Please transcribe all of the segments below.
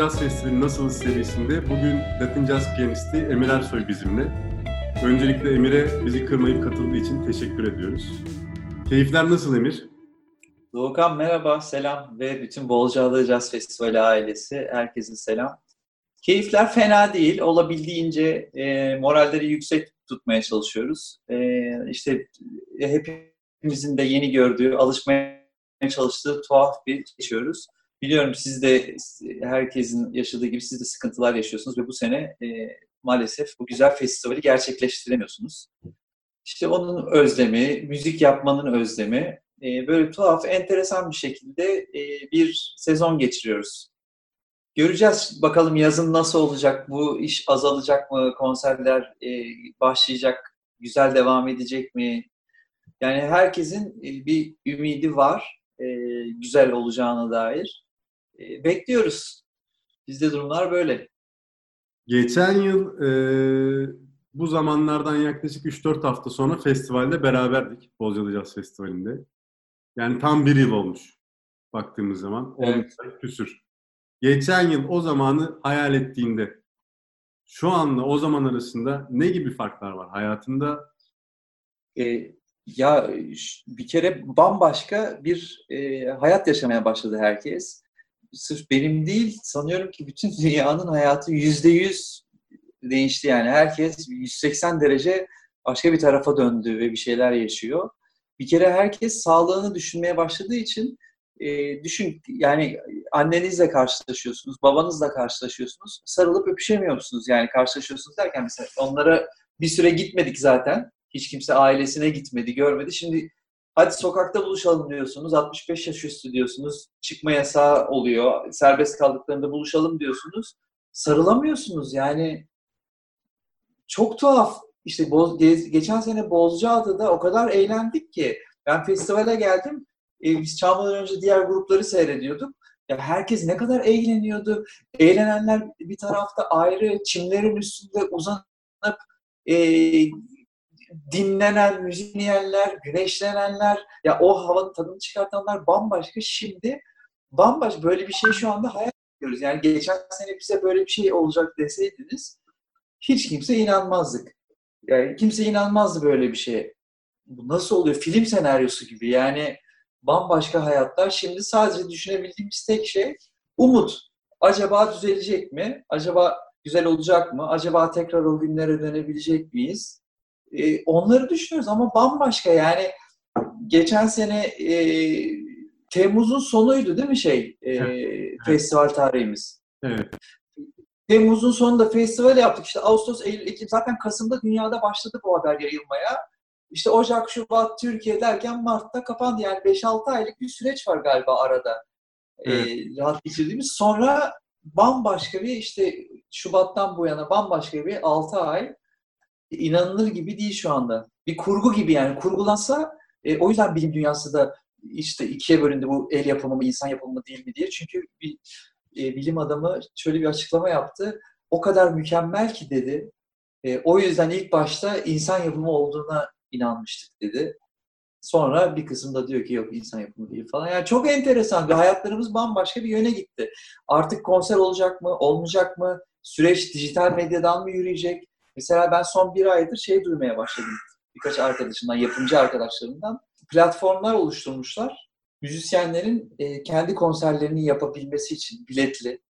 Jazz Festivali Nasıl serisinde bugün Latin Jazz piyanisti Emir Ersoy bizimle. Öncelikle Emir'e bizi kırmayıp katıldığı için teşekkür ediyoruz. Keyifler nasıl Emir? Doğukan merhaba, selam ve bütün Bolcaada Jazz Festivali ailesi. Herkese selam. Keyifler fena değil. Olabildiğince e, moralleri yüksek tutmaya çalışıyoruz. E, işte hepimizin de yeni gördüğü, alışmaya çalıştığı tuhaf bir geçiyoruz. Biliyorum siz de herkesin yaşadığı gibi siz de sıkıntılar yaşıyorsunuz ve bu sene e, maalesef bu güzel festivali gerçekleştiremiyorsunuz. İşte onun özlemi, müzik yapmanın özlemi, e, böyle tuhaf, enteresan bir şekilde e, bir sezon geçiriyoruz. Göreceğiz bakalım yazın nasıl olacak, bu iş azalacak mı, konserler e, başlayacak, güzel devam edecek mi? Yani herkesin e, bir ümidi var, e, güzel olacağına dair. E, bekliyoruz. Bizde durumlar böyle. Geçen yıl e, bu zamanlardan yaklaşık 3-4 hafta sonra festivalde beraberdik. Bozcaada Jazz Festivali'nde. Yani tam bir yıl olmuş baktığımız zaman. Evet. küsür. Geçen yıl o zamanı hayal ettiğinde şu anla o zaman arasında ne gibi farklar var hayatında? E, ya bir kere bambaşka bir e, hayat yaşamaya başladı herkes. Sırf benim değil, sanıyorum ki bütün dünyanın hayatı yüzde yüz değişti yani. Herkes 180 derece başka bir tarafa döndü ve bir şeyler yaşıyor bir kere herkes sağlığını düşünmeye başladığı için e, düşün yani annenizle karşılaşıyorsunuz, babanızla karşılaşıyorsunuz, sarılıp öpüşemiyorsunuz yani karşılaşıyorsunuz derken mesela onlara bir süre gitmedik zaten. Hiç kimse ailesine gitmedi, görmedi. Şimdi hadi sokakta buluşalım diyorsunuz. 65 yaş üstü diyorsunuz. Çıkma yasağı oluyor. Serbest kaldıklarında buluşalım diyorsunuz. Sarılamıyorsunuz yani. Çok tuhaf işte geçen sene Bozcaada'da o kadar eğlendik ki ben festivale geldim. E, biz çalmadan önce diğer grupları seyrediyorduk. Ya herkes ne kadar eğleniyordu. Eğlenenler bir tarafta ayrı çimlerin üstünde uzanıp e, dinlenen, müzik dinleyenler, güneşlenenler, ya o havanın tadını çıkartanlar bambaşka. Şimdi bambaşka böyle bir şey şu anda hayal ediyoruz. Yani geçen sene bize böyle bir şey olacak deseydiniz hiç kimse inanmazdık. Yani kimse inanmazdı böyle bir şeye. Bu nasıl oluyor? Film senaryosu gibi. Yani bambaşka hayatlar. Şimdi sadece düşünebildiğimiz tek şey umut. Acaba düzelecek mi? Acaba güzel olacak mı? Acaba tekrar o günlere dönebilecek miyiz? Ee, onları düşünüyoruz ama bambaşka yani geçen sene e, Temmuz'un sonuydu değil mi şey e, evet. festival tarihimiz? Evet. Temmuz'un sonunda festival yaptık. İşte Ağustos, Eylül, Ekim zaten Kasım'da dünyada başladı bu haber yayılmaya. İşte Ocak, Şubat, Türkiye derken Mart'ta kapandı. Yani 5-6 aylık bir süreç var galiba arada. Ee, evet. E, rahat geçirdiğimiz. Sonra bambaşka bir işte Şubat'tan bu yana bambaşka bir 6 ay inanılır gibi değil şu anda. Bir kurgu gibi yani kurgulansa e, o yüzden bilim dünyası da işte ikiye bölündü bu el yapımı mı insan yapımı mı değil mi diye. Çünkü bir e, bilim adamı şöyle bir açıklama yaptı. O kadar mükemmel ki dedi. E, o yüzden ilk başta insan yapımı olduğuna inanmıştık dedi. Sonra bir kısım da diyor ki yok insan yapımı değil falan. Yani çok enteresan ve hayatlarımız bambaşka bir yöne gitti. Artık konser olacak mı, olmayacak mı? Süreç dijital medyadan mı yürüyecek? Mesela ben son bir aydır şey duymaya başladım. Birkaç arkadaşımdan, yapımcı arkadaşlarımdan. Platformlar oluşturmuşlar müzisyenlerin e, kendi konserlerini yapabilmesi için biletli,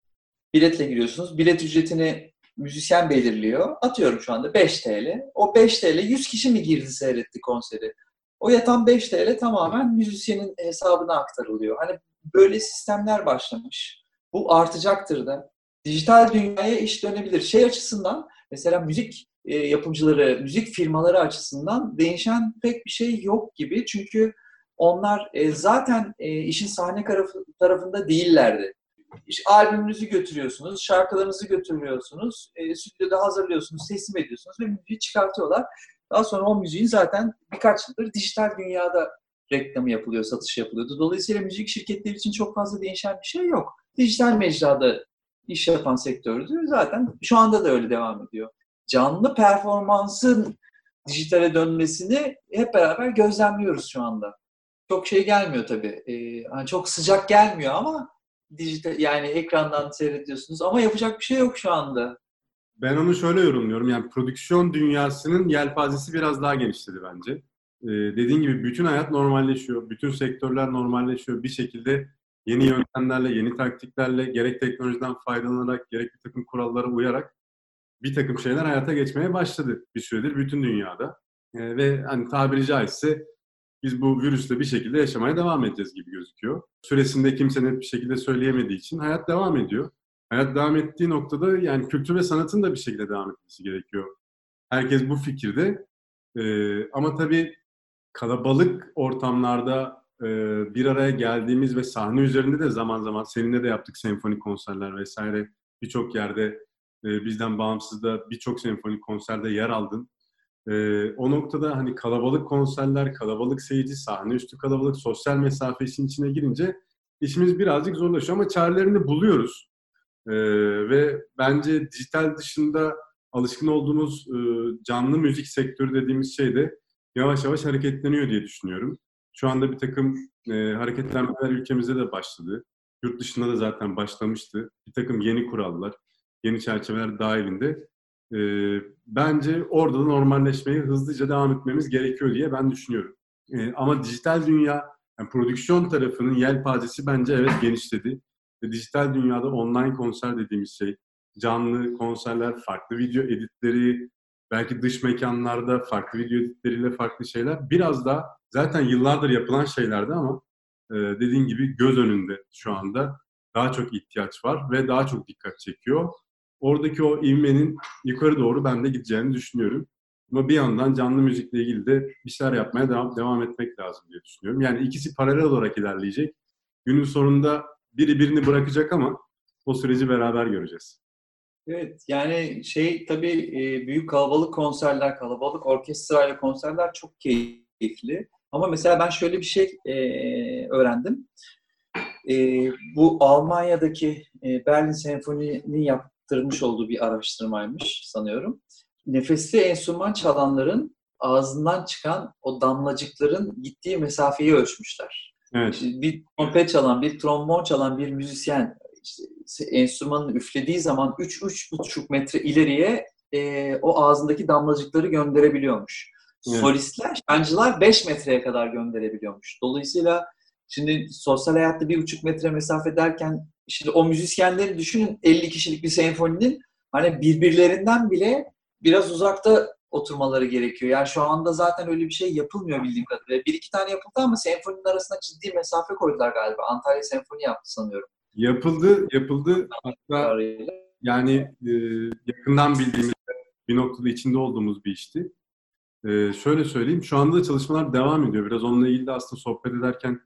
biletle giriyorsunuz. Bilet ücretini müzisyen belirliyor. Atıyorum şu anda 5 TL. O 5 TL 100 kişi mi girdi seyretti konseri? O yatan 5 TL tamamen müzisyenin hesabına aktarılıyor. Hani böyle sistemler başlamış. Bu artacaktır da. Dijital dünyaya iş dönebilir. Şey açısından mesela müzik e, yapımcıları, müzik firmaları açısından değişen pek bir şey yok gibi. Çünkü onlar e, zaten e, işin sahne tarafı, tarafında değillerdi. İşte, albümünüzü götürüyorsunuz, şarkılarınızı götürüyorsunuz, e, stüdyoda hazırlıyorsunuz, teslim ediyorsunuz ve müziği çıkartıyorlar. Daha sonra o müziğin zaten birkaç yıldır dijital dünyada reklamı yapılıyor, satış yapılıyordu. Dolayısıyla müzik şirketleri için çok fazla değişen bir şey yok. Dijital mecrada iş yapan sektördü. Zaten şu anda da öyle devam ediyor. Canlı performansın dijitale dönmesini hep beraber gözlemliyoruz şu anda çok şey gelmiyor tabii. Ee, hani çok sıcak gelmiyor ama dijital yani ekrandan seyrediyorsunuz ama yapacak bir şey yok şu anda. Ben onu şöyle yorumluyorum. Yani prodüksiyon dünyasının yelpazesi biraz daha genişledi bence. Ee, dediğin gibi bütün hayat normalleşiyor. Bütün sektörler normalleşiyor. Bir şekilde yeni yöntemlerle, yeni taktiklerle, gerek teknolojiden faydalanarak, gerek bir takım kurallara uyarak bir takım şeyler hayata geçmeye başladı bir süredir bütün dünyada. Ee, ve hani tabiri caizse biz bu virüsle bir şekilde yaşamaya devam edeceğiz gibi gözüküyor. Süresinde kimse net bir şekilde söyleyemediği için hayat devam ediyor. Hayat devam ettiği noktada yani kültür ve sanatın da bir şekilde devam etmesi gerekiyor. Herkes bu fikirde. Ee, ama tabii kalabalık ortamlarda e, bir araya geldiğimiz ve sahne üzerinde de zaman zaman seninle de yaptık senfonik konserler vesaire. Birçok yerde e, bizden bağımsız da birçok senfonik konserde yer aldın. E, o noktada hani kalabalık konserler, kalabalık seyirci, sahne üstü kalabalık, sosyal mesafe işin içine girince işimiz birazcık zorlaşıyor ama çarelerini buluyoruz. E, ve bence dijital dışında alışkın olduğumuz e, canlı müzik sektörü dediğimiz şey de yavaş yavaş hareketleniyor diye düşünüyorum. Şu anda bir takım e, hareketlenmeler ülkemizde de başladı. Yurt dışında da zaten başlamıştı. Bir takım yeni kurallar, yeni çerçeveler dahilinde. E, bence orada da normalleşmeye hızlıca devam etmemiz gerekiyor diye ben düşünüyorum. E, ama dijital dünya, yani prodüksiyon tarafının yelpazesi bence evet genişledi. Ve dijital dünyada online konser dediğimiz şey, canlı konserler, farklı video editleri, belki dış mekanlarda farklı video editleriyle farklı şeyler. Biraz da zaten yıllardır yapılan şeylerdi ama e, dediğin gibi göz önünde şu anda daha çok ihtiyaç var ve daha çok dikkat çekiyor. Oradaki o ivmenin yukarı doğru ben de gideceğini düşünüyorum. Ama bir yandan canlı müzikle ilgili de bir şeyler yapmaya devam, devam etmek lazım diye düşünüyorum. Yani ikisi paralel olarak ilerleyecek. Günün sonunda biri birini bırakacak ama o süreci beraber göreceğiz. Evet yani şey tabii e, büyük kalabalık konserler, kalabalık orkestrayla konserler çok keyifli. Ama mesela ben şöyle bir şey e, öğrendim. E, bu Almanya'daki Berlin Senfoni'nin yaptırmış olduğu bir araştırmaymış sanıyorum. Nefesli enstrüman çalanların ağzından çıkan o damlacıkların gittiği mesafeyi ölçmüşler. Evet. Bir trompet çalan, bir trombon çalan bir müzisyen işte enstrümanını üflediği zaman 3-3,5 metre ileriye e, o ağzındaki damlacıkları gönderebiliyormuş. Evet. Solistler, şancılar 5 metreye kadar gönderebiliyormuş. Dolayısıyla şimdi sosyal hayatta bir buçuk metre mesafe derken şimdi o müzisyenleri düşünün 50 kişilik bir senfoninin hani birbirlerinden bile biraz uzakta oturmaları gerekiyor. Yani şu anda zaten öyle bir şey yapılmıyor bildiğim kadarıyla. Bir iki tane yapıldı ama senfoninin arasında ciddi mesafe koydular galiba. Antalya Senfoni yaptı sanıyorum. Yapıldı, yapıldı. Hatta yani e, yakından bildiğimiz bir noktada içinde olduğumuz bir işti. E, şöyle söyleyeyim, şu anda çalışmalar devam ediyor. Biraz onunla ilgili de aslında sohbet ederken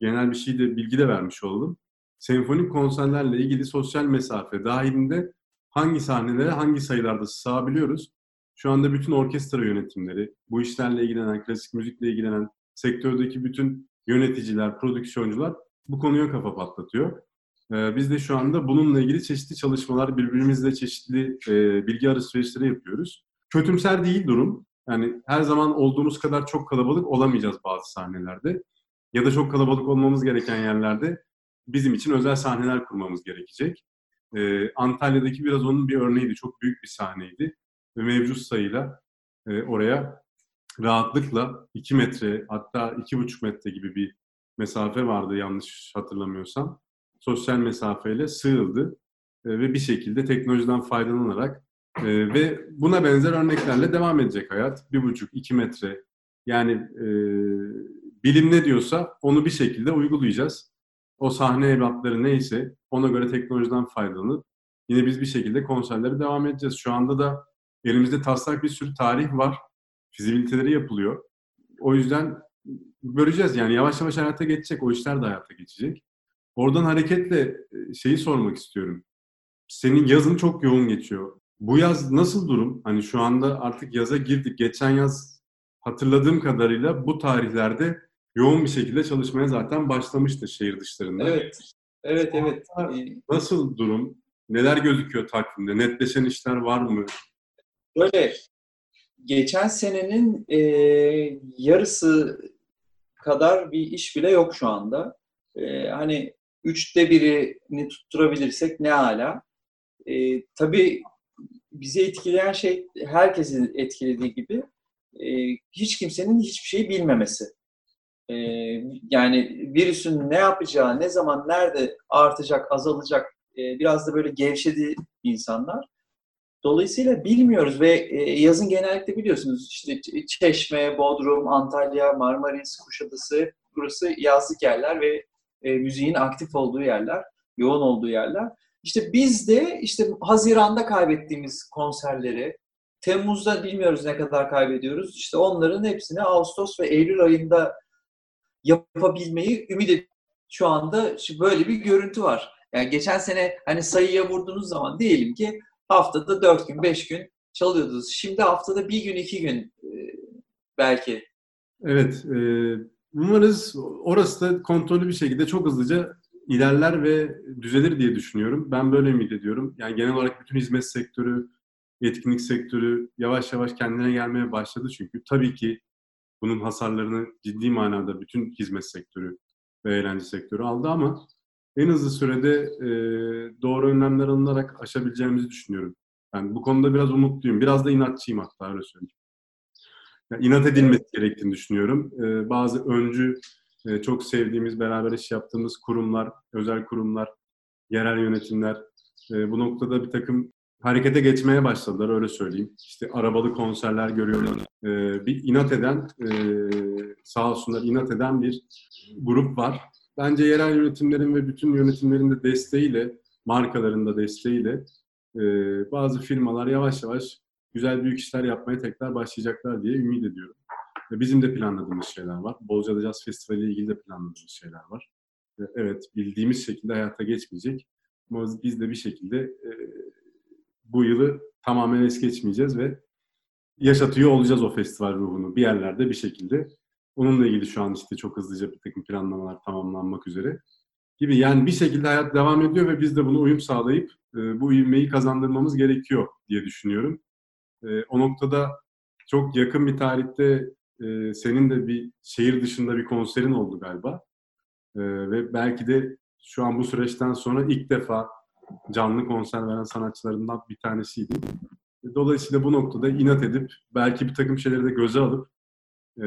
genel bir şey de bilgi de vermiş oldum. Senfonik konserlerle ilgili sosyal mesafe dahilinde hangi sahnelere hangi sayılarda sığabiliyoruz? Şu anda bütün orkestra yönetimleri, bu işlerle ilgilenen, klasik müzikle ilgilenen sektördeki bütün yöneticiler, prodüksiyoncular bu konuya kafa patlatıyor. Ee, biz de şu anda bununla ilgili çeşitli çalışmalar, birbirimizle çeşitli e, bilgi alışverişleri yapıyoruz. Kötümser değil durum. Yani her zaman olduğumuz kadar çok kalabalık olamayacağız bazı sahnelerde. Ya da çok kalabalık olmamız gereken yerlerde bizim için özel sahneler kurmamız gerekecek. Ee, Antalya'daki biraz onun bir örneğiydi. Çok büyük bir sahneydi. Ve mevcut sayıyla e, oraya rahatlıkla 2 metre hatta 2,5 metre gibi bir mesafe vardı yanlış hatırlamıyorsam sosyal mesafeyle sığıldı e, ve bir şekilde teknolojiden faydalanarak e, ve buna benzer örneklerle devam edecek hayat. Bir buçuk, iki metre. Yani e, bilim ne diyorsa onu bir şekilde uygulayacağız. O sahne evlatları neyse ona göre teknolojiden faydalanıp yine biz bir şekilde konserlere devam edeceğiz. Şu anda da elimizde taslak bir sürü tarih var. Fizibiliteleri yapılıyor. O yüzden göreceğiz yani yavaş yavaş hayata geçecek. O işler de hayata geçecek. Oradan hareketle e, şeyi sormak istiyorum. Senin yazın çok yoğun geçiyor. Bu yaz nasıl durum? Hani şu anda artık yaza girdik. Geçen yaz hatırladığım kadarıyla bu tarihlerde yoğun bir şekilde çalışmaya zaten başlamıştı şehir dışlarında. Evet. Evet, evet. Nasıl durum? Neler gözüküyor takvimde? Netleşen işler var mı? Böyle geçen senenin e, yarısı kadar bir iş bile yok şu anda. E, hani üçte birini tutturabilirsek ne hala. E, tabii bizi etkileyen şey herkesin etkilediği gibi e, hiç kimsenin hiçbir şeyi bilmemesi. E, yani virüsün ne yapacağı, ne zaman, nerede artacak, azalacak e, biraz da böyle gevşedi insanlar. Dolayısıyla bilmiyoruz ve e, yazın genellikle biliyorsunuz işte Çeşme, Bodrum, Antalya, Marmaris, Kuşadası burası yazlık yerler ve e, müziğin aktif olduğu yerler, yoğun olduğu yerler. İşte biz de işte Haziran'da kaybettiğimiz konserleri, Temmuz'da bilmiyoruz ne kadar kaybediyoruz. İşte onların hepsini Ağustos ve Eylül ayında yapabilmeyi ümit ediyoruz. Şu anda böyle bir görüntü var. Yani geçen sene hani sayıya vurduğunuz zaman diyelim ki haftada 4 gün, 5 gün çalıyordunuz. Şimdi haftada bir gün, iki gün e, belki. Evet. E, umarız orası da kontrollü bir şekilde çok hızlıca ilerler ve düzelir diye düşünüyorum. Ben böyle ümit ediyorum. Yani genel olarak bütün hizmet sektörü, etkinlik sektörü yavaş yavaş kendine gelmeye başladı çünkü. Tabii ki bunun hasarlarını ciddi manada bütün hizmet sektörü ve eğlence sektörü aldı ama en hızlı sürede e, doğru önlemler alınarak aşabileceğimizi düşünüyorum. Yani bu konuda biraz umutluyum. Biraz da inatçıyım hatta öyle söyleyeyim. Yani inat edilmesi gerektiğini düşünüyorum. E, bazı öncü, e, çok sevdiğimiz, beraber iş yaptığımız kurumlar, özel kurumlar, yerel yönetimler e, bu noktada bir takım harekete geçmeye başladılar öyle söyleyeyim. İşte arabalı konserler görüyorum. E, bir inat eden, e, sağ olsunlar inat eden bir grup var bence yerel yönetimlerin ve bütün yönetimlerin de desteğiyle, markaların da desteğiyle e, bazı firmalar yavaş yavaş güzel büyük işler yapmaya tekrar başlayacaklar diye ümit ediyorum. Bizim de planladığımız şeyler var. Bozcaada Jazz Festivali ile ilgili de planladığımız şeyler var. Evet, bildiğimiz şekilde hayata geçmeyecek. Ama biz de bir şekilde e, bu yılı tamamen es geçmeyeceğiz ve yaşatıyor olacağız o festival ruhunu bir yerlerde bir şekilde. Onunla ilgili şu an işte çok hızlıca bir takım planlamalar tamamlanmak üzere gibi. Yani bir şekilde hayat devam ediyor ve biz de bunu uyum sağlayıp e, bu ivmeyi kazandırmamız gerekiyor diye düşünüyorum. E, o noktada çok yakın bir tarihte e, senin de bir şehir dışında bir konserin oldu galiba. E, ve belki de şu an bu süreçten sonra ilk defa canlı konser veren sanatçılarından bir tanesiydi. Dolayısıyla bu noktada inat edip belki bir takım şeyleri de göze alıp e,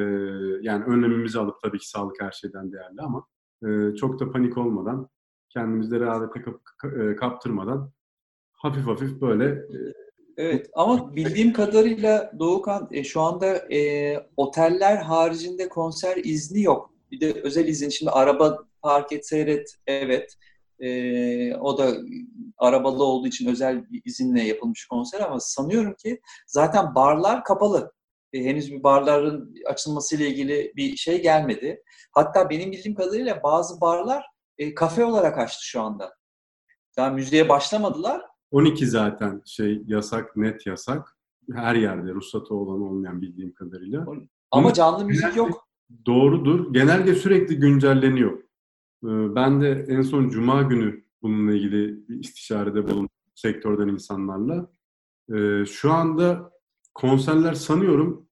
yani önlemimizi alıp tabii ki sağlık her şeyden değerli ama e, çok da panik olmadan, kendimizi rehavete kap, e, kaptırmadan hafif hafif böyle e, Evet ama bildiğim kadarıyla Doğukan e, şu anda e, oteller haricinde konser izni yok. Bir de özel izin. Şimdi araba park et seyret evet. E, o da arabalı olduğu için özel bir izinle yapılmış konser ama sanıyorum ki zaten barlar kapalı e, henüz bir barların açılmasıyla ilgili bir şey gelmedi. Hatta benim bildiğim kadarıyla bazı barlar e, kafe olarak açtı şu anda. Daha müziğe başlamadılar. 12 zaten şey yasak, net yasak. Her yerde ruhsatı olan olmayan bildiğim kadarıyla. Ama canlı müzik yok. Doğrudur. Genelge sürekli güncelleniyor. Ee, ben de en son Cuma günü bununla ilgili bir istişarede bulundum sektörden insanlarla. Ee, şu anda konserler sanıyorum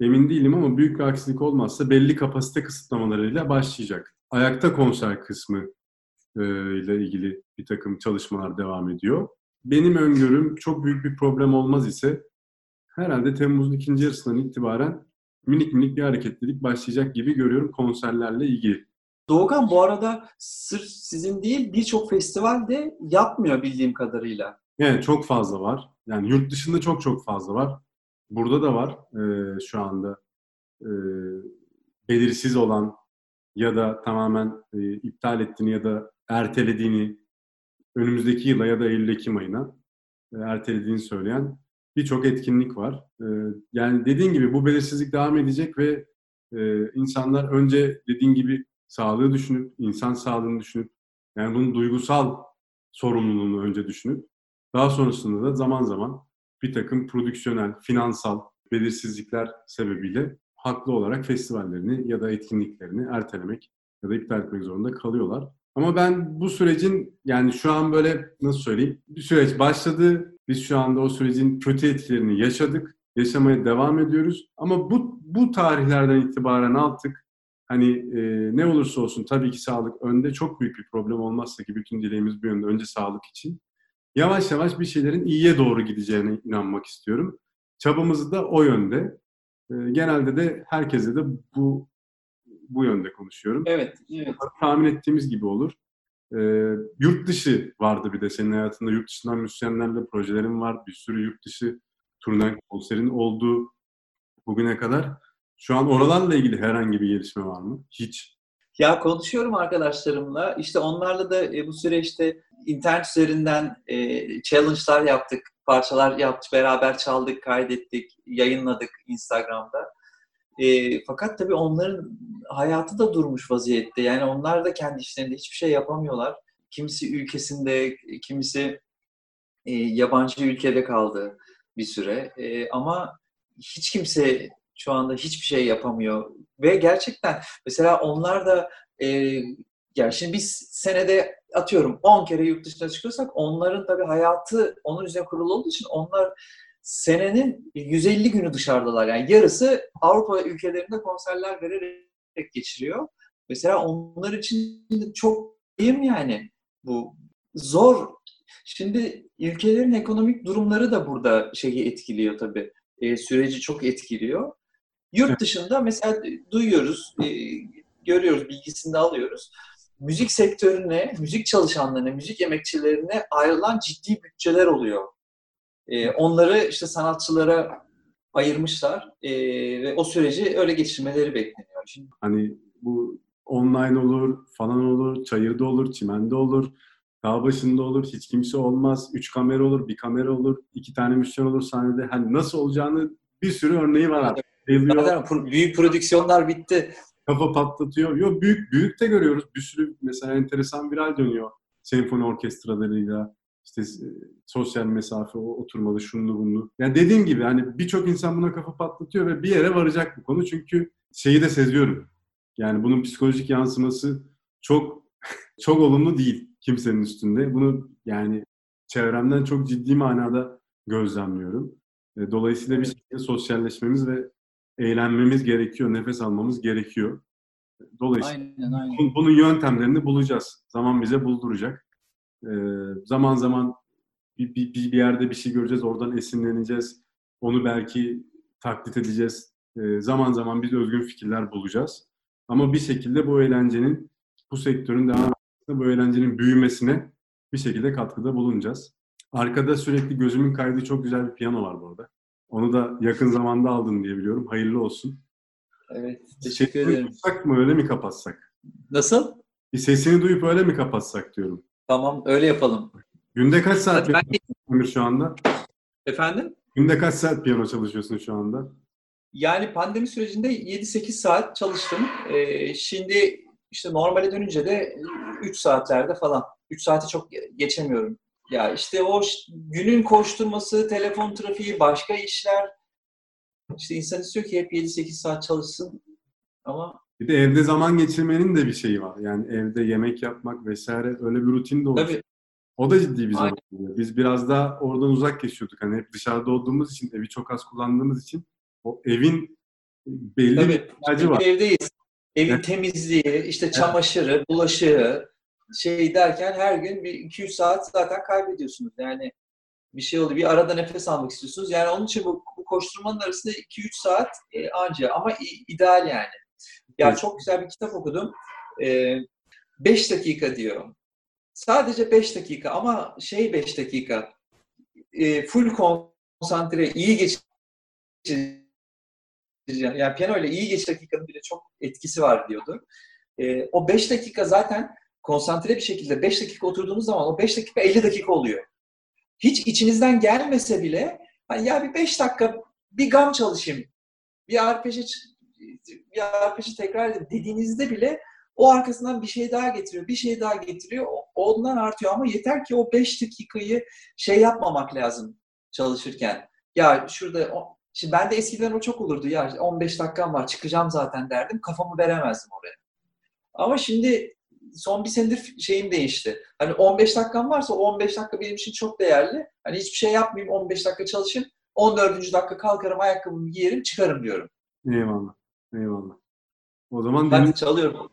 emin değilim ama büyük bir aksilik olmazsa belli kapasite kısıtlamalarıyla başlayacak. Ayakta konser kısmı e, ile ilgili bir takım çalışmalar devam ediyor. Benim öngörüm çok büyük bir problem olmaz ise herhalde Temmuz'un ikinci yarısından itibaren minik minik bir hareketlilik başlayacak gibi görüyorum konserlerle ilgili. Doğukan bu arada sırf sizin değil birçok festival de yapmıyor bildiğim kadarıyla. Evet çok fazla var. Yani yurt dışında çok çok fazla var. Burada da var e, şu anda e, belirsiz olan ya da tamamen e, iptal ettiğini ya da ertelediğini önümüzdeki yıla ya da Eylül-Ekim ayına e, ertelediğini söyleyen birçok etkinlik var. E, yani dediğin gibi bu belirsizlik devam edecek ve e, insanlar önce dediğin gibi sağlığı düşünüp, insan sağlığını düşünüp, yani bunun duygusal sorumluluğunu önce düşünüp, daha sonrasında da zaman zaman bir takım prodüksiyonel, finansal belirsizlikler sebebiyle haklı olarak festivallerini ya da etkinliklerini ertelemek ya da iptal etmek zorunda kalıyorlar. Ama ben bu sürecin yani şu an böyle nasıl söyleyeyim bir süreç başladı. Biz şu anda o sürecin kötü etkilerini yaşadık. Yaşamaya devam ediyoruz. Ama bu, bu tarihlerden itibaren artık hani e, ne olursa olsun tabii ki sağlık önde çok büyük bir problem olmazsa ki bütün dileğimiz bu yönde önce sağlık için. Yavaş yavaş bir şeylerin iyiye doğru gideceğine inanmak istiyorum. Çabamızı da o yönde. E, genelde de herkese de bu bu yönde konuşuyorum. Evet, evet. Tahmin ettiğimiz gibi olur. E, yurt dışı vardı bir de senin hayatında. Yurt dışından müzisyenlerle projelerin var. Bir sürü yurt dışı turnen konserin oldu bugüne kadar. Şu an oralarla ilgili herhangi bir gelişme var mı? Hiç. Ya konuşuyorum arkadaşlarımla. İşte onlarla da e, bu süreçte internet üzerinden e, challenge'lar yaptık. Parçalar yaptık, beraber çaldık, kaydettik, yayınladık Instagram'da. E, fakat tabii onların hayatı da durmuş vaziyette. Yani onlar da kendi işlerinde hiçbir şey yapamıyorlar. Kimisi ülkesinde, kimisi e, yabancı ülkede kaldı bir süre. E, ama hiç kimse şu anda hiçbir şey yapamıyor. Ve gerçekten mesela onlar da e, yani şimdi biz senede atıyorum 10 kere yurt dışına çıkıyorsak onların tabii hayatı onun üzerine kurulu olduğu için onlar senenin 150 günü dışarıdalar. Yani yarısı Avrupa ülkelerinde konserler vererek geçiriyor. Mesela onlar için çok iyiyim yani bu zor. Şimdi ülkelerin ekonomik durumları da burada şeyi etkiliyor tabii. E, süreci çok etkiliyor. Yurt dışında mesela duyuyoruz, e, görüyoruz, bilgisini de alıyoruz. Müzik sektörüne, müzik çalışanlarına, müzik emekçilerine ayrılan ciddi bütçeler oluyor. E, onları işte sanatçılara ayırmışlar e, ve o süreci öyle geçirmeleri bekleniyor. Şimdi, Hani bu online olur, falan olur, çayırda olur, çimende olur, dağ başında olur, hiç kimse olmaz, üç kamera olur, bir kamera olur, iki tane müzisyen olur sahnede. Hani nasıl olacağını bir sürü örneği var artık. Zaten büyük prodüksiyonlar bitti. kafa patlatıyor. Yok büyük büyük de görüyoruz. Bir sürü mesela enteresan viral dönüyor. Senfoni orkestralarıyla işte e, sosyal mesafe, oturmalı, şunlu bunlu. Yani dediğim gibi hani birçok insan buna kafa patlatıyor ve bir yere varacak bu konu. Çünkü şeyi de seziyorum. Yani bunun psikolojik yansıması çok çok olumlu değil kimsenin üstünde. Bunu yani çevremden çok ciddi manada gözlemliyorum. E, Dolayısıyla bir şekilde sosyalleşmemiz ve eğlenmemiz gerekiyor, nefes almamız gerekiyor. Dolayısıyla Aynen aynen. bunun yöntemlerini bulacağız. Zaman bize bulduracak. Ee, zaman zaman bir, bir, bir yerde bir şey göreceğiz, oradan esinleneceğiz. Onu belki taklit edeceğiz. Ee, zaman zaman biz özgün fikirler bulacağız. Ama bir şekilde bu eğlencenin, bu sektörün devam bu eğlencenin büyümesine bir şekilde katkıda bulunacağız. Arkada sürekli gözümün kaydığı çok güzel bir piyano var bu arada. Onu da yakın zamanda aldın diye biliyorum. Hayırlı olsun. Evet, teşekkür Sesini ederim. duysak mı öyle mi kapatsak? Nasıl? Bir sesini duyup öyle mi kapatsak diyorum. Tamam, öyle yapalım. Günde kaç saat piyano şu anda? Efendim? Günde kaç saat piyano çalışıyorsun şu anda? Yani pandemi sürecinde 7-8 saat çalıştım. Ee, şimdi işte normale dönünce de 3 saatlerde falan. 3 saati çok geçemiyorum. Ya işte o günün koşturması, telefon trafiği, başka işler. İşte insan istiyor ki hep 7-8 saat çalışsın. Ama Bir de evde zaman geçirmenin de bir şeyi var. Yani evde yemek yapmak vesaire öyle bir rutin de oluşuyor. tabii O da ciddi bir zaman. Aynen. Biz biraz daha oradan uzak geçiyorduk. Hani hep dışarıda olduğumuz için, evi çok az kullandığımız için o evin belli bir tabii ihtiyacı var. bir evdeyiz. Evin Evet. temizliği, işte çamaşırı, bulaşığı şey derken her gün bir 200 saat zaten kaybediyorsunuz. Yani bir şey oluyor. Bir arada nefes almak istiyorsunuz. Yani onun için bu, bu koşturmanın arasında 2-3 saat e, anca ama ideal yani. Ya Evet. çok güzel bir kitap okudum. 5 dakika diyor. Sadece 5 dakika ama şey 5 dakika. E, full konsantre, iyi geçireceğim. Yani piyano ile iyi geç dakikanın bile çok etkisi var diyordu. E, o 5 dakika zaten konsantre bir şekilde 5 dakika oturduğunuz zaman o 5 dakika 50 dakika oluyor. Hiç içinizden gelmese bile hani ya bir 5 dakika bir gam çalışayım, bir arpeji ç- bir arpeji tekrar edeyim dediğinizde bile o arkasından bir şey daha getiriyor, bir şey daha getiriyor. Ondan artıyor ama yeter ki o 5 dakikayı şey yapmamak lazım çalışırken. Ya şurada Şimdi ben de eskiden o çok olurdu. Ya 15 dakikam var çıkacağım zaten derdim. Kafamı veremezdim oraya. Ama şimdi son bir senedir şeyim değişti. Hani 15 dakikam varsa o 15 dakika benim için çok değerli. Hani hiçbir şey yapmayayım 15 dakika çalışayım. 14. dakika kalkarım ayakkabımı giyerim çıkarım diyorum. Eyvallah. Eyvallah. O zaman dinle- Hadi çalıyorum.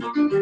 Thank you.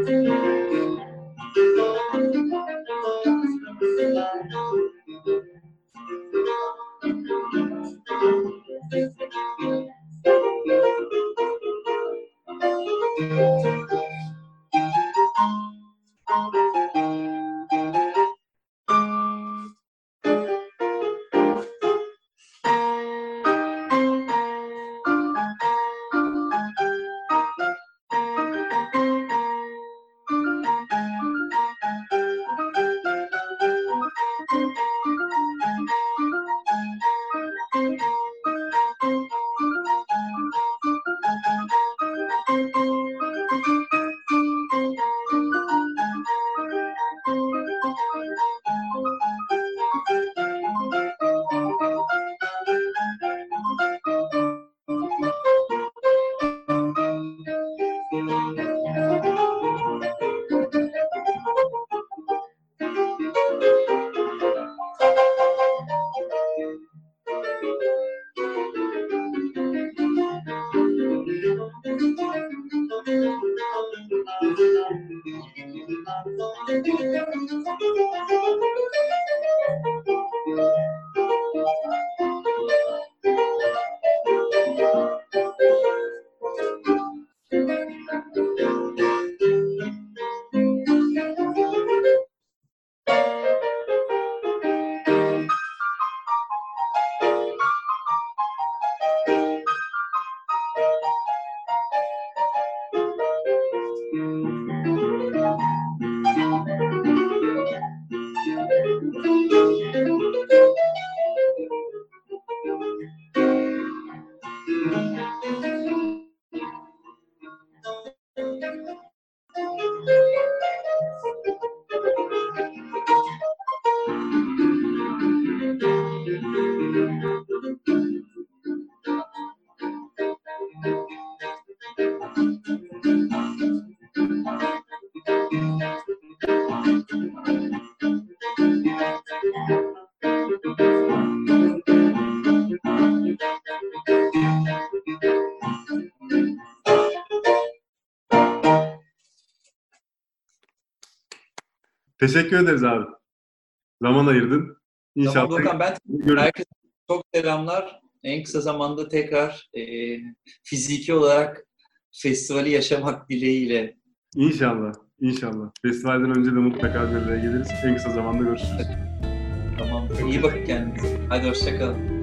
Teşekkür ederiz abi. Zaman ayırdın. İnşallah. Tamam Dokan ben görüşürüz. herkese çok selamlar. En kısa zamanda tekrar e, fiziki olarak festivali yaşamak dileğiyle. İnşallah. İnşallah. Festivalden önce de mutlaka bir araya geliriz. En kısa zamanda görüşürüz. Tamam. İyi bakın kendinize. Hadi hoşçakalın.